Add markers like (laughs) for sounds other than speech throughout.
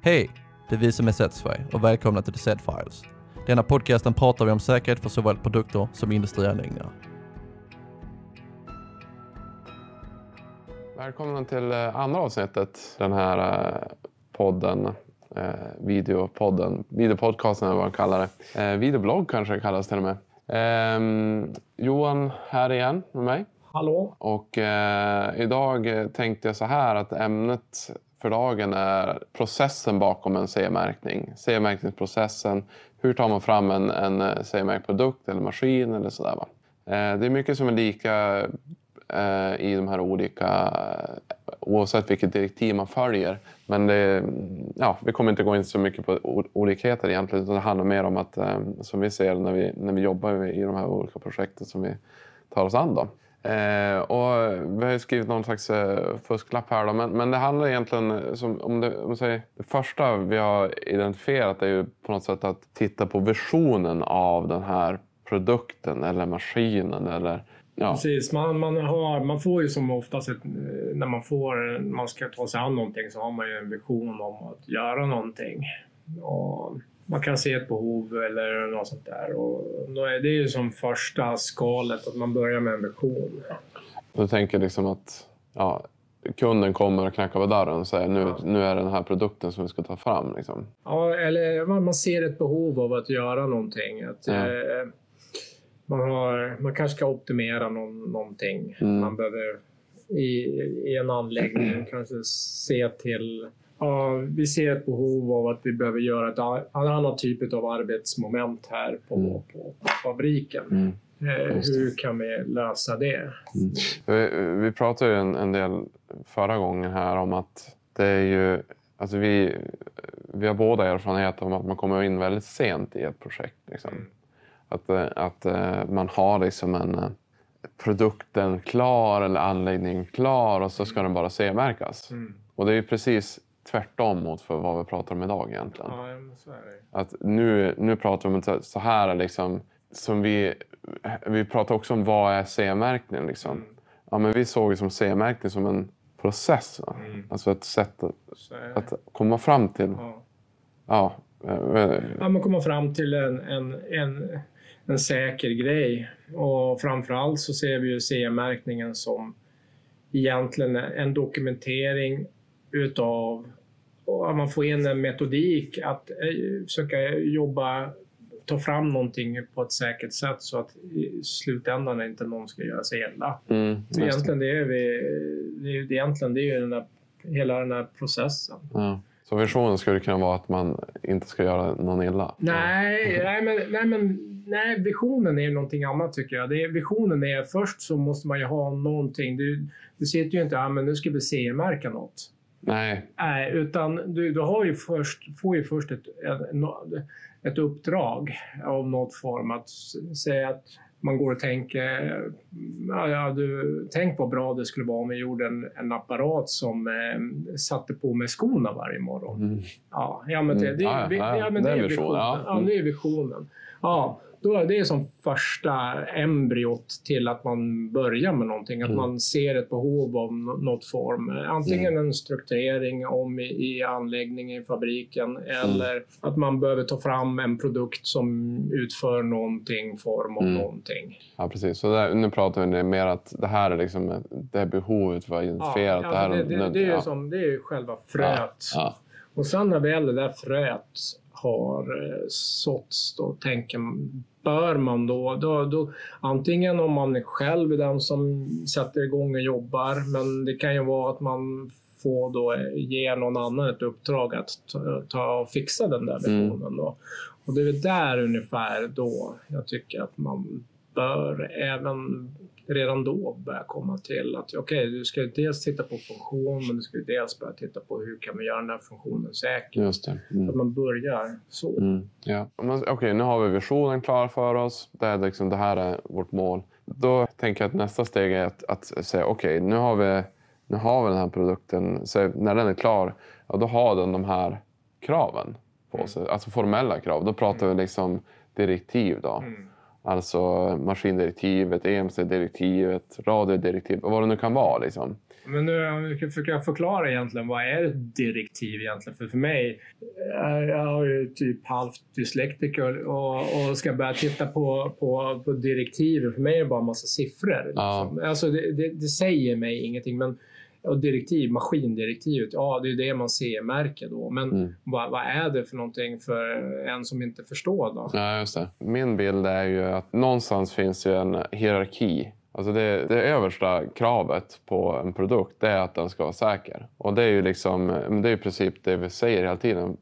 Hej! Det är vi som är Setsverige och välkomna till The Set Files. Denna podcasten pratar vi om säkerhet för såväl produkter som industrianläggningar. Välkomna till eh, andra avsnittet, den här eh, podden, eh, videopodden, videopodcasten eller vad man kallar det. Eh, videoblogg kanske det kallas till och med. Eh, Johan här igen med mig. Hallå? Och eh, idag tänkte jag så här att ämnet för dagen är processen bakom en CE-märkning. CE-märkningsprocessen. Hur tar man fram en, en eh, CE-märkt produkt eller maskin eller sådär. Va? Eh, det är mycket som är lika eh, i de här olika, oavsett vilket direktiv man följer. Men det, ja, vi kommer inte gå in så mycket på olikheter egentligen. Utan det handlar mer om att, som vi ser när vi, när vi jobbar i de här olika projekten som vi tar oss an. Då. Eh, och vi har skrivit någon slags eh, fusklapp här. Då, men, men det handlar egentligen eh, som, om, det, om säger, det första vi har identifierat är ju på något sätt att titta på visionen av den här produkten eller maskinen. Eller, ja. Precis, man, man, har, man får ju som oftast ett, eh, när man, får, man ska ta sig an någonting så har man ju en vision om att göra någonting. Och man kan se ett behov eller något sånt där. Och då är det ju som första skalet, att man börjar med en vision. Du tänker liksom att ja, kunden kommer och knackar på dörren och säger nu, ja. nu är det den här produkten som vi ska ta fram? Liksom. Ja, eller man ser ett behov av att göra någonting. Att, ja. eh, man, har, man kanske ska optimera någon, någonting. Mm. Man behöver i, i en anläggning kanske se till Ja, vi ser ett behov av att vi behöver göra ett annat typ av arbetsmoment här på, mm. på, på fabriken. Mm. Eh, hur kan vi lösa det? Mm. Vi, pratade ju en, en, del förra gången här om att det är ju... Alltså vi, vi har båda erfarenhet om att man kommer in väldigt sent i ett projekt. Liksom. Mm. Att, eh, att eh, man har liksom en produkten klar eller anläggningen klar och så ska den bara C-märkas. Mm. Och det är ju precis tvärtom mot för vad vi pratar om idag egentligen. Ja. Att nu, nu pratar vi om så här liksom, som vi, vi pratar också om vad är CE-märkning liksom. Mm. Ja, men vi såg ju som CE-märkning som en process. Mm. Alltså ett sätt att, att komma fram till. Ja. Ja, eh, ja man komma fram till en, en, en, en säker grej. Och framförallt så ser vi ju CE-märkningen som egentligen en dokumentering utav och man får in en metodik att eh, försöka jobba, ta fram någonting på ett säkert sätt så att i slutändan inte någon ska göra sig illa. Mm, egentligen det är, vi, det är, egentligen det är ju den där, hela den här processen. Ja. Så visionen skulle kunna vara att man inte ska göra någon illa? Nej, mm. nej, men, nej, men nej, visionen är någonting annat tycker jag. Det är, visionen är först så måste man ju ha någonting. Du, du sitter ju inte ja, men nu ska vi CE-märka något. Nej. Nej, utan du, du har ju först, får ju först ett, ett, ett uppdrag av något form. Att säga att man går och tänker, ja, ja, du, tänk vad bra det skulle vara om vi gjorde en, en apparat som eh, satte på mig skorna varje morgon. Mm. Ja, ja, men det, mm. det, det, ja, ja, men det är visionen. Ja, det är visionen. Ja, då, det är som första embryot till att man börjar med någonting. Att mm. man ser ett behov av något form. Antingen mm. en strukturering om i, i anläggningen, i fabriken mm. eller att man behöver ta fram en produkt som utför någonting, form av mm. någonting. Ja, precis. Så där, nu pratar vi mer att det här är liksom det behovet var identifierat. Ja, ja, det, det, det, det, är som, det är själva fröet. Ja, Och sen när väl det där fröet har eh, såtts, då tänker bör man då, då, då, antingen om man är själv är den som sätter igång och jobbar, men det kan ju vara att man får då ge någon annan ett uppdrag att ta, ta och fixa den där visionen. Mm. Då. Och det är där ungefär då jag tycker att man bör även redan då börja komma till att okej, okay, du ska dels titta på funktion, men du ska dels börja titta på hur kan vi göra den här funktionen säker. Just det. Mm. Att man börjar så. Mm. Ja. Okej, okay, nu har vi visionen klar för oss. Det, är liksom, det här är vårt mål. Då tänker jag att nästa steg är att, att säga okej, okay, nu, har vi, nu har vi den här produkten. Så när den är klar, ja, då har den de här kraven på mm. sig. Alltså formella krav. Då pratar vi liksom direktiv. då. Alltså maskindirektivet, EMC-direktivet, radiodirektivet, vad det nu kan vara. Liksom. Men nu försöker jag förklara egentligen vad är ett direktiv egentligen? För för mig, jag har ju typ halvt dyslektiker och, och ska börja titta på, på, på direktiven. För mig är det bara en massa siffror. Ja. Liksom. Alltså det, det, det säger mig ingenting. Men, och direktiv, maskindirektivet, ja det är det man ser märker då. Men Mm. vad, vad är det för någonting för en som inte förstår då? Ja, just det. Min bild är ju att någonstans finns ju en hierarki. Alltså det, det översta kravet på en produkt det är att den ska vara säker. Och det är ju liksom, det är i princip det vi säger hela tiden.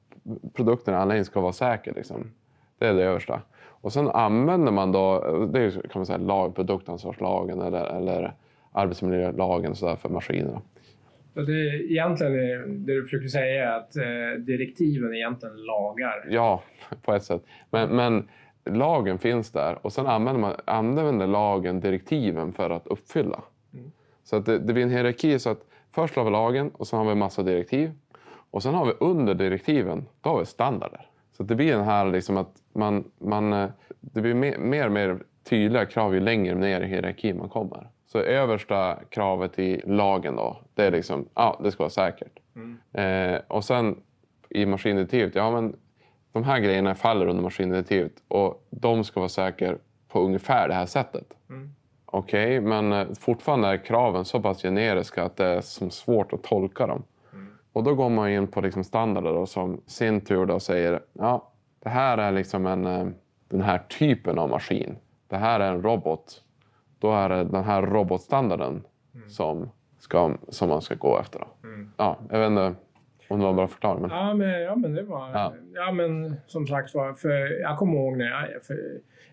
Produkten i anläggningen ska vara säker. Liksom. Det är det översta. Och sen använder man då, det är ju, kan man säga lag, produktansvarslagen eller, eller arbetsmiljölagen så för maskinerna. Så det, egentligen är, det du försöker säga är att eh, direktiven är egentligen lagar. Ja, på ett sätt. Men, men lagen finns där och sen använder, man, använder lagen direktiven för att uppfylla. Mm. Så att det, det blir en hierarki. så att Först har vi lagen och sen har vi en massa direktiv. Och sen har vi under direktiven, då har vi standarder. Så det blir den här liksom att man, man, eh, det blir mer, mer och mer tydliga krav ju längre ner i hierarkin man kommer. Så översta kravet i lagen då, det är liksom, ja, det ska vara säkert. Mm. Eh, och sen i maskindirektivet, ja men de här grejerna faller under maskindirektivet och de ska vara säkra på ungefär det här sättet. Mm. Okej, men eh, fortfarande är kraven så pass generiska att det är som svårt att tolka dem. Mm. Och då går man in på liksom standarder då, som sin tur då säger ja, det här är liksom en, eh, den här typen av maskin. Det här är en robot. Då är det den här robotstandarden som, ska, som man ska gå efter. Då. Mm. Ja, jag vet inte om det var bra förklarat. Men... Ja, men, ja, men det var... Ja. Ja. men som sagt var, för jag kommer ihåg när jag... För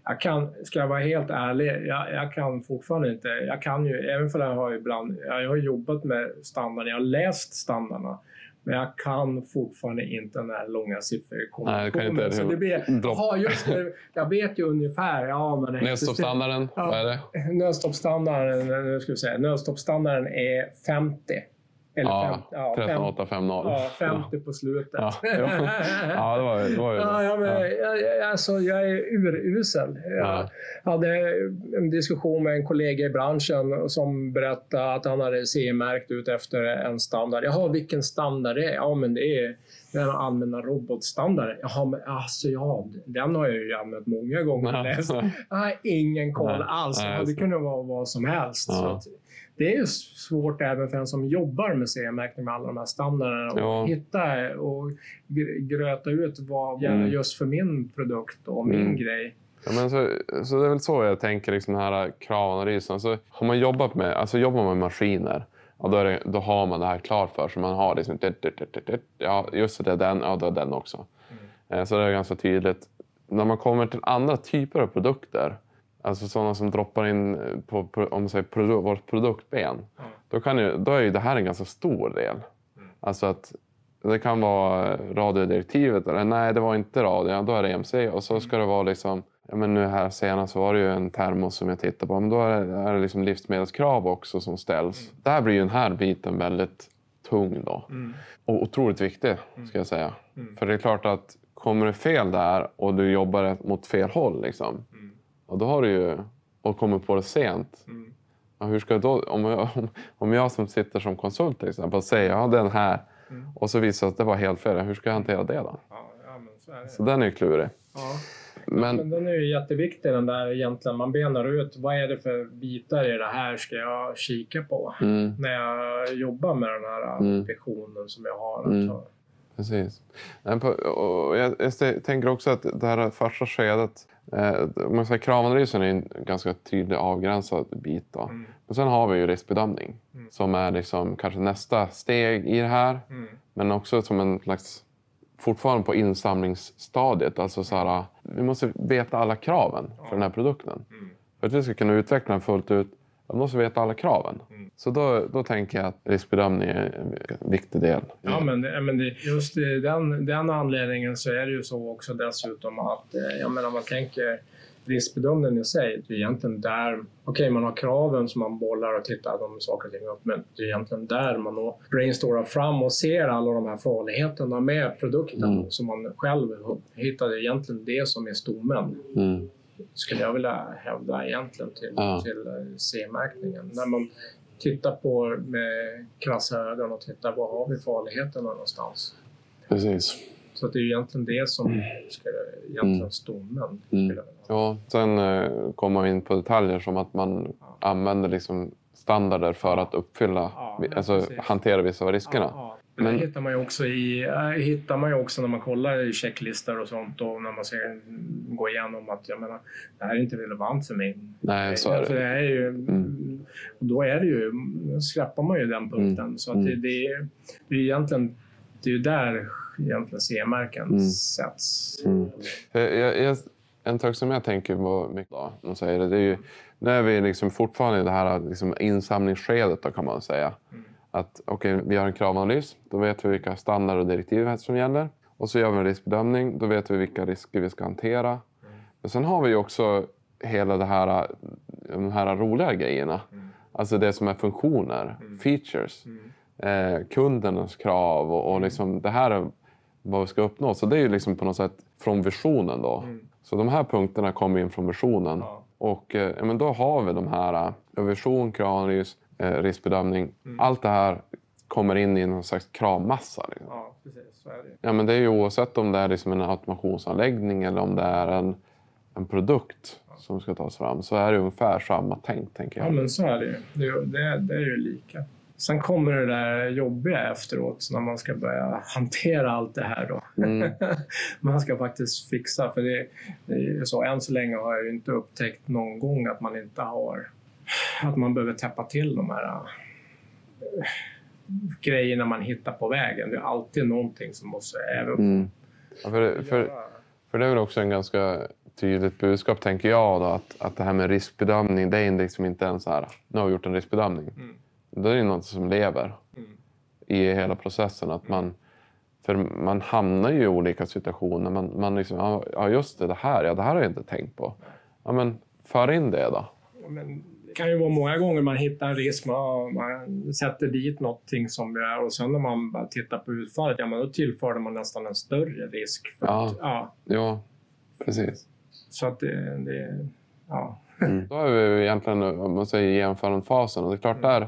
jag kan, ska jag vara helt ärlig, jag, jag kan fortfarande inte... Jag kan ju, även för jag har ibland... Jag har jobbat med standarden, jag har läst standarderna. Men jag kan fortfarande inte den här långa sifferkombinationen. Så det blir... Ja, just det. Jag vet ju ungefär. Ja, men Nödstoppsstandarden, Ja. vad är det? Nödstoppsstandarden, nu ska vi säga, nödstoppsstandarden är 50. Eller Ja, 50, ja, 50, 13850. ja, 50 på slutet. Ja, (laughs) ja. det var det. Var ju. Ja, ja, men, Ja. jag, alltså, jag är urusel. Jag Ja. hade en diskussion med en kollega i branschen som berättade att han hade CE-märkt ut efter en standard. Jaha, vilken standard det är? Ja, men det är den allmänna robotstandarden. Jaha, men alltså ja, den har jag ju använt många gånger. Jag har ingen koll alls. nej, det kunde vara vad som helst. Så det är ju svårt även för en som jobbar med CE-märkning med alla de här standarderna och Ja. hitta och gr- gröta ut vad gäller Mm. just för min produkt och min Mm. grej. Ja, men så, så det är väl så jag tänker, liksom den här kravanalysen. Alltså, har man jobbat med, alltså jobbar man med maskiner, ja, då, det, då har man det här klart för sig. Man har liksom, ja, just det, är den, ja, då är den också. Eh, Så det är ganska tydligt. När man kommer till andra typer av produkter, alltså sådana som droppar in på, på om säger, produ- vårt produktben, Ja. då, kan ju, då är ju det här en ganska stor del. Alltså att det kan vara radiodirektivet, eller nej det var inte radio, ja, då är det EMC. Och så ska det vara liksom, ja, men nu här senast så var det ju en termos som jag tittade på, men då är det, är det liksom livsmedelskrav också som ställs. Där blir ju den här biten väldigt tung då. Mm. Och otroligt viktig, ska jag säga. Mm. För det är klart att kommer det fel där och du jobbar mot fel håll, liksom, Mm. Och då har du ju, och kommer på det sent, Mm. Ja, hur ska jag då, om, jag, om, (laughs) om jag som sitter som konsult till exempel säger jag har den här Mm. och så visar det att det var helt fel. Hur ska jag hantera det då? Ja, ja, så det. Så den är ju klurig. Men, Men den är ju jätteviktig den där egentligen. Man benar ut vad är det för bitar i det här ska jag kika på mm, när jag jobbar med den här Mm. visionen som jag har. Alltså. Precis. Och jag, jag tänker också att det här första skedet, eh, man säger kravanalysen är en ganska tydlig avgränsad bit. Då. Mm. Men sen har vi ju riskbedömning Mm. som är liksom kanske nästa steg i det här. Mm. Men också som en slags, fortfarande på insamlingsstadiet. Alltså så här, vi måste veta alla kraven för den här produkten. Mm. För att vi ska kunna utveckla den fullt ut, då måste veta alla kraven. Mm. Så då, då tänker jag att riskbedömning är en viktig del. Ja, men, men det, just den, den anledningen så är det ju så också dessutom att, eh, jag menar om man tänker riskbedömningen i sig, det är egentligen där, okej man har kraven som man bollar och tittar de saker och ting upp, men det är egentligen där man då brainstormar fram och ser alla de här farligheterna med produkten Mm. som man själv är egentligen det som är stommen, Mm. Skulle jag vilja hävda egentligen till, Ja. till eh, C-märkningen. När man titta på med krassa ögon och titta var har vi farligheterna någonstans. Precis. Så att det är egentligen det som skulle, egentligen Mm. stommen. Mm. Ja, sen eh, kommer man in på detaljer som att man använder liksom standarder för att uppfylla, Ja, ja, alltså precis. hantera vissa av riskerna. Ja, Men det hittar man ju också i, äh, hittar man ju också när man kollar i checklistor och sånt och när man ser, går igenom att jag menar, det här är inte relevant för mig. Nej, så är Alltså, det. det är ju, Mm. då är det ju, skräppar man ju den punkten. Mm. Så att det, Mm. det, är, det är ju egentligen det är där egentligen CE-märken Mm. sätts. Mm. Jag, jag, jag, en sak som jag tänker på mycket då, man säger det, det är ju nu är vi liksom fortfarande i det här liksom insamlingsskedet då, kan man säga. Mm. Att okej, vi har en kravanalys, då vet vi vilka standarder och direktiv som gäller. Och så gör vi en riskbedömning, då vet vi vilka risker vi ska hantera. Men sen har vi också hela det här, de här roliga grejerna. Mm. Alltså det som är funktioner, Mm. features, Mm. eh, kundernas krav och, och liksom det här är vad vi ska uppnå. Så det är ju liksom på något sätt från visionen då. Så de här punkterna kommer in från visionen. Ja. Och eh, men då har vi de här eh, vision, kravanalys, eh, riskbedömning. Mm. Allt det här kommer in i någon slags kravmassa. Liksom. Ja, precis. Så är det. Ja, men det är ju oavsett om det är liksom en automationsanläggning eller om det är en, en produkt som ska tas fram så är det ungefär samma tänk, tänker Ja, jag. men så är det ju. Det, är- det, det är ju lika. Sen kommer det där jobbiga efteråt när man ska börja hantera allt det här. Då. Mm. (laughs) man ska faktiskt fixa. För det, det är så, än så länge har jag ju inte upptäckt någon gång att man inte har att man behöver täppa till de här äh, grejerna man hittar på vägen. Det är alltid någonting som måste även Mm. Ja, för, för. För det är väl också en ganska tydligt budskap, tänker jag, då, att, att det här med riskbedömning, det är liksom inte en så här, nu har vi gjort en riskbedömning. Mm. Det är ju något som lever Mm. i hela processen. Att man, för man hamnar ju i olika situationer. Man, man liksom, ja, just det, det här, ja, det här har jag inte tänkt på. Ja, men för in det då. Men kan ju vara många gånger man hittar en risk, man, man sätter dit någonting som det är och sen när man tittar på utfallet, ja men då tillför man nästan en större risk. Ja. Att, ja, Ja, precis. så att det, det ja. Då är vi egentligen, om man säger genomförandefasen. Och det är klart, där,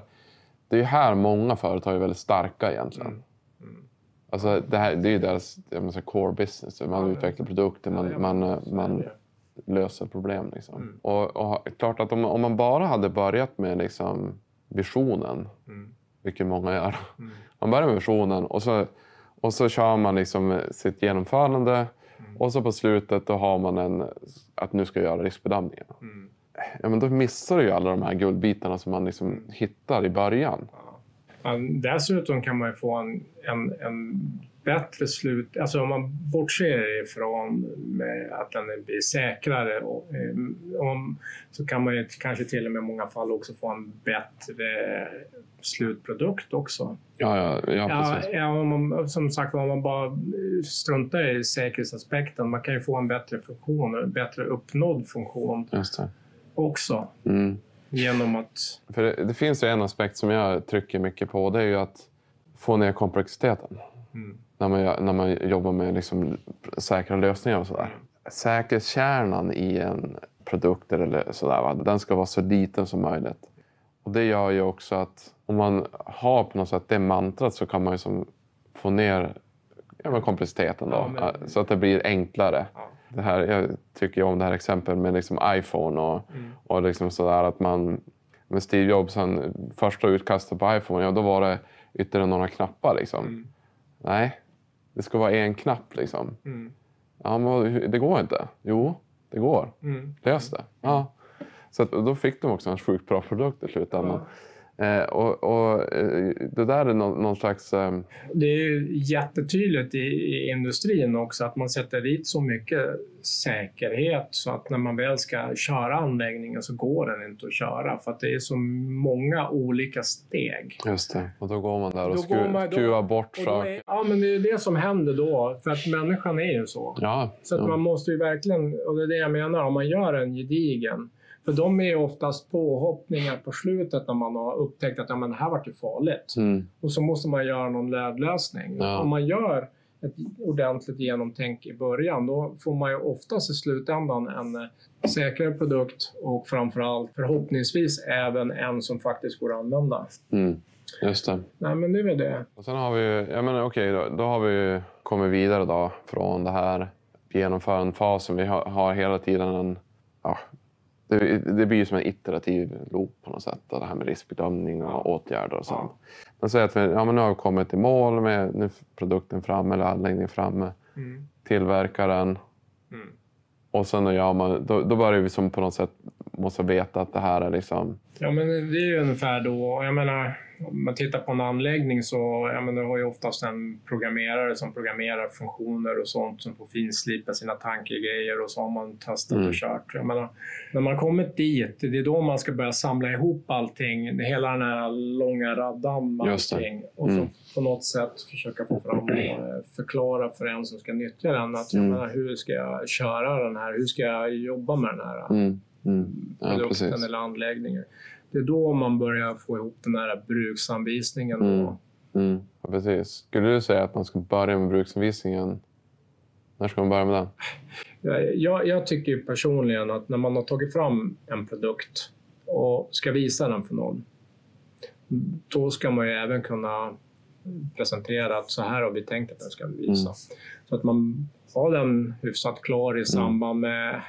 det är ju här många företag är väldigt starka egentligen. Mm. Mm. Alltså, det, här, det är ju deras menar, core business. Man Ja, utvecklar produkter, man, Ja, man, man det. Löser problem. Liksom. Mm. Och, och klart att om, om man bara hade börjat med liksom, visionen, Mm. vilket många gör. Mm. (laughs) Man börjar med visionen och så, och så kör man liksom sitt genomförande. Mm. Och så på slutet då har man en, att nu ska jag göra riskbedömningen. Mm. Ja, men då missar du ju alla de här guldbitarna som man liksom hittar i början. Ja. Dessutom kan man ju få en, en, en bättre slut, alltså om man bortser ifrån att den blir säkrare och, eh, om, så kan man ju kanske till och med i många fall också få en bättre slutprodukt också. Ja, ja, ja, precis. ja, om man, som sagt om man bara struntar i säkerhetsaspekten, man kan ju få en bättre funktion, en bättre uppnådd funktion också Mm. genom att För det, det finns ju en aspekt som jag trycker mycket på. Det är ju att få ner komplexiteten. mm, När man, när man jobbar med liksom säkra lösningar och sådär. Säkerhetskärnan i en produkt eller sådär, va? den ska vara så liten som möjligt. Och det gör ju också att om man har på något sätt det mantrat så kan man ju som få ner ja, komplexiteten då, Ja, men- så att det blir enklare. ja, Det här, jag tycker ju om det här exemplet med liksom iPhone och, mm, och liksom sådär att man med Steve Jobs, han, första utkastet på iPhone, ja då var det ytterligare några knappar liksom. mm, Nej, det ska vara en knapp liksom. mm, Ja, men det går inte. Jo, det går. mm. Lös det. Ja. Så att, då fick de också en sjukt bra produkt i slutändan. Eh, och, och eh, det där är någon, någon slags... Eh, Det är ju jättetydligt i, i industrin också att man sätter dit så mycket säkerhet så att när man väl ska köra anläggningen så går den inte att köra för att det är så många olika steg. just det. Och då går man där och skru, skruvar bort saker. ja, men det är det som händer då, för att människan är ju så. Ja, Så att ja. man måste ju verkligen, och det är det jag menar, om man gör en gedigen, för de är ju oftast påhoppningar på slutet när man har upptäckt att ja, men det här vart ju farligt. Mm. Och så måste man göra någon nödlösning. Ja. Om man gör ett ordentligt genomtänk i början, då får man ju oftast i slutändan en eh, säkrare produkt och framförallt förhoppningsvis även en som faktiskt går att använda. Mm. Just det. Nej, men det är väl det. Och sen har vi ju, jag menar okej, då, då har vi ju kommit vidare då från det här genomförandefasen. Vi har, har hela tiden en, ja, det, det blir ju som en iterativ loop på något sätt. Det här med riskbedömning och åtgärder och sånt. Men säg att vi, ja, men nu har vi kommit i mål med nu produkten framme eller anläggningen framme. Mm. Tillverkaren. Mm. Och sen då, gör man, då, då börjar vi som på något sätt måste veta att det här är liksom... Ja, men det är ju ungefär då. Jag menar, om man tittar på en anläggning så jag menar, du har ju oftast en programmerare som programmerar funktioner och sånt som får finslipa sina tankegrejer och så har man testat Mm. och kört. Jag menar, när man kommit dit, det är då man ska börja samla ihop allting, hela den här långa raddan med allting och så Mm. på något sätt försöka få fram och eh, förklara för en som ska nyttja den att jag Mm. menar, hur ska jag köra den här? Hur ska jag jobba med den här? Mm, mm. Ja, produkten eller anläggningen. Det är då man börjar få ihop den här bruksanvisningen. Mm. Mm, ja, precis. Skulle du säga att man ska börja med bruksanvisningen? När ska man börja med den? Jag, jag, tycker personligen att när man har tagit fram en produkt och ska visa den för någon, då ska man ju även kunna presentera att så här har vi tänkt att den ska visa. Mm. Så att man har den hyfsat klar i samband med,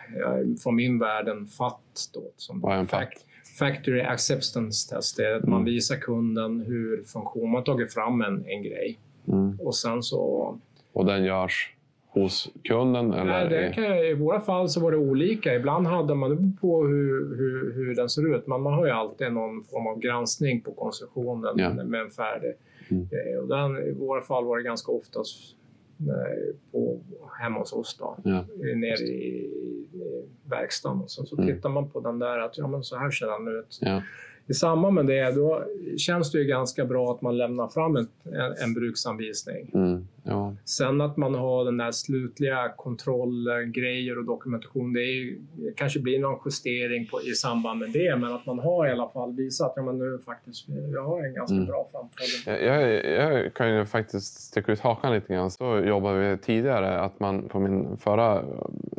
från min värld, en FAT. Då, som Vad är en fac- Factory Acceptance Test. Är att man Mm. visar kunden hur funktion, man har tagit fram en, en grej Mm. och sen så Och den görs hos kunden? Eller? Nej, det kan, I våra fall så var det olika. Ibland hade man, det på hur, hur, hur den ser ut, men man har ju alltid någon form av granskning på konstruktionen Ja. med en färdig Mm. grej. Och den, I våra fall var det ganska oftast eh, på, hemma hos oss då, Ja. nere i, i verkstaden. Och så, så Mm. tittar man på den där, att ja, men så här ser den ut. Ja. I samband med det då känns det ju ganska bra att man lämnar fram en, en, en bruksanvisning. Mm. Ja. Sen att man har den där slutliga kontrollgrejer och dokumentation, det är kanske blir någon justering på, i samband med det, men att man har i alla fall visat att ja, men nu faktiskt, jag har en ganska Mm. bra framförhållning. Jag, jag, kan ju faktiskt sticka ut hakan lite grann. Så jobbade vi tidigare, att man på min förra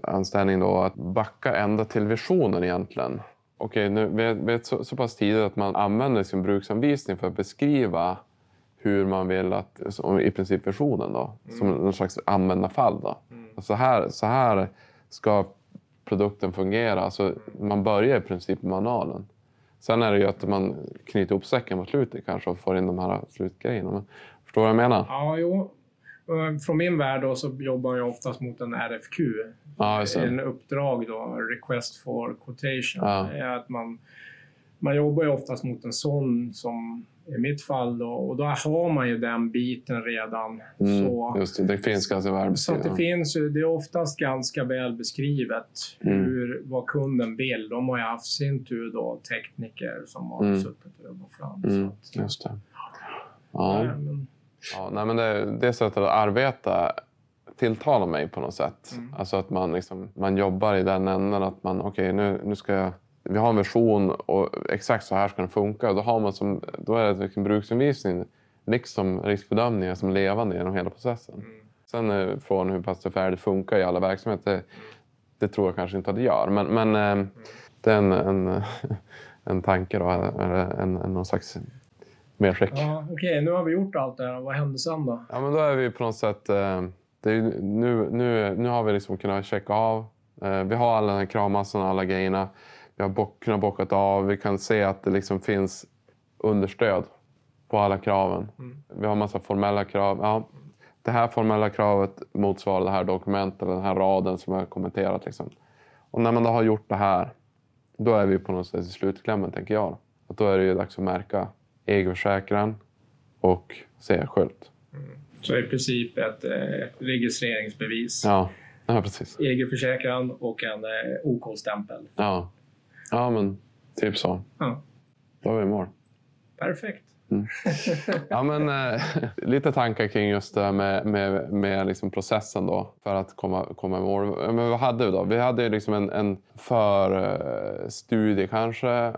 anställning då, att backa ända till visionen egentligen. Okej, nu vi är så, så pass tidigt att man använder sin bruksanvisning för att beskriva hur man vill att, i princip versionen då, som någon slags användarfall då. Och Så här, så här ska produkten fungera. Så man börjar i princip med manualen. Sen är det ju att man knyter ihop säcken mot slutet kanske och får in de här slutgrejerna. Men, förstår du vad jag menar? Ja, jo. Eh, Från min värld då så jobbar jag oftast mot en RFQ. Ja. En uppdrag då, Request for Quotation. Ja. Är att man, man jobbar ju oftast mot en sån som i mitt fall då, och då har man ju den biten redan. Mm, Så, just det, det finns ganska väl så det finns det är oftast ganska väl beskrivet Mm. hur, vad kunden vill. De har ju haft sin tur då tekniker som har Mm. suttit och jobbat fram. Mm, Så att, just det. Ja. nej, men, Ja, nej, men det, det sättet att arbeta tilltalar mig på något sätt. Mm. Alltså att man, liksom, man jobbar i den änden att man, okej nu, nu ska jag, vi har en version och exakt så här ska den funka. Då, har man som, då är det liksom bruksanvisning liksom riskbedömningar som levande genom hela processen. mm. Sen är frågan hur pass det färdigt funkar i alla verksamheter. Det, det tror jag kanske inte att det gör. Men, men eh, det är en, en, (laughs) en tanke då, en, en, någon slags medskick. Ja, Okej, nu har vi gjort allt det här. Vad hände sen då? Ja, men då är vi på något sätt... Eh, det är, nu, nu, nu har vi liksom kunnat checka av. Eh, vi har alla den här kravmassan och alla grejerna. Vi har bock, kunnat bockat av. Vi kan se att det liksom finns understöd på alla kraven. Mm. Vi har massa formella krav. Ja, det här formella kravet motsvarar det här dokumentet, eller den här raden som jag har kommenterat. Liksom. Och när man då har gjort det här, då är vi på något sätt i slutklämmen, tänker jag. Att då är det ju dags att märka egenförsäkran och C-skylt. Så i princip ett eh, registreringsbevis, Ja, ja precis. egenförsäkran och en eh, OK-stämpel. Ja. Ja, men typ så. Ja, Då är vi i mål. perfekt. (laughs) Ja, men, eh, lite tankar kring just det här med, med, med liksom processen då för att komma, komma i mål. Men vad hade vi då? Vi hade ju liksom en, en förstudie kanske,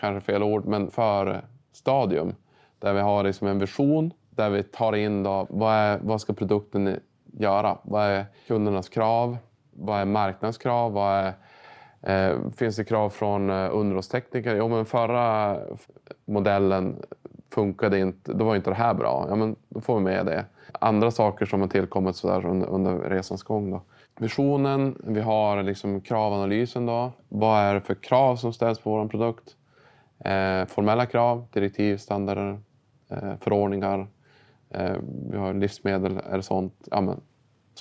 kanske fel ord, men förstadium där vi har liksom en vision där vi tar in då, vad, är, vad ska produkten göra? Vad är kundernas krav? Vad är marknadens krav? Vad är, eh, Eh, finns det krav från eh, underhållstekniker? Jo, men förra modellen funkade inte. Då var inte det här bra. Ja, men då får vi med det. Andra saker som har tillkommit så där under, under resans gång. Då. Visionen, vi har liksom kravanalysen. Då. Vad är det för krav som ställs på vår produkt? Eh, formella krav, direktiv, standarder, eh, förordningar. Eh, vi har livsmedel eller sånt. Ja, men,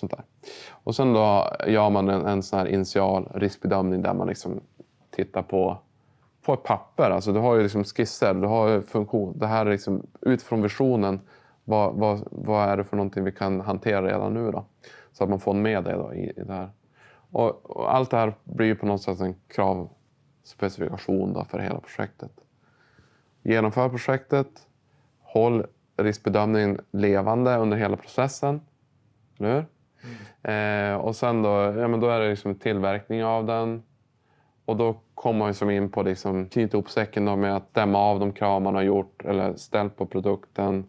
sånt där. Och sen då gör man en, en sån här initial riskbedömning där man liksom tittar på, på ett papper. Alltså du har ju liksom skisser, du har ju funktion. Det här är liksom, utifrån visionen, vad, vad, vad är det för någonting vi kan hantera redan nu då? Så att man får med det då i, i det här. Och, och allt det här blir ju på något sätt en kravspecifikation då för hela projektet. Genomför projektet, håll riskbedömningen levande under hela processen. Eller hur? Mm. Eh, och sen då, ja, men då är det liksom tillverkning av den. Och då kommer man liksom in på liksom, knyta ihop säcken då med att stämma av de krav man har gjort eller ställt på produkten.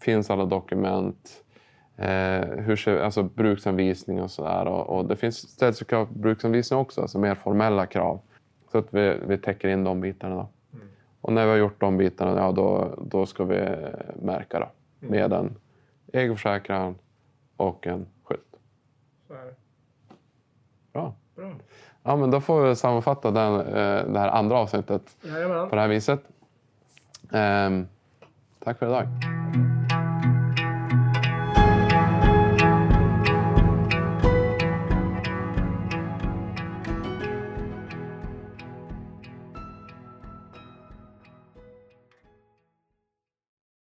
Finns alla dokument? Eh, hur ser, alltså bruksanvisning och sådär. Och, och det finns ställs krav på bruksanvisning också, alltså mer formella krav. Så att vi, vi täcker in de bitarna. Då. Mm. Och när vi har gjort de bitarna, ja, då, då ska vi märka då, mm. med en egenförsäkran och en skylt. Bra. Bra. Ja, men då får vi sammanfatta den, eh, det här andra avsnittet Jajamän. på det här viset. Um, tack för idag.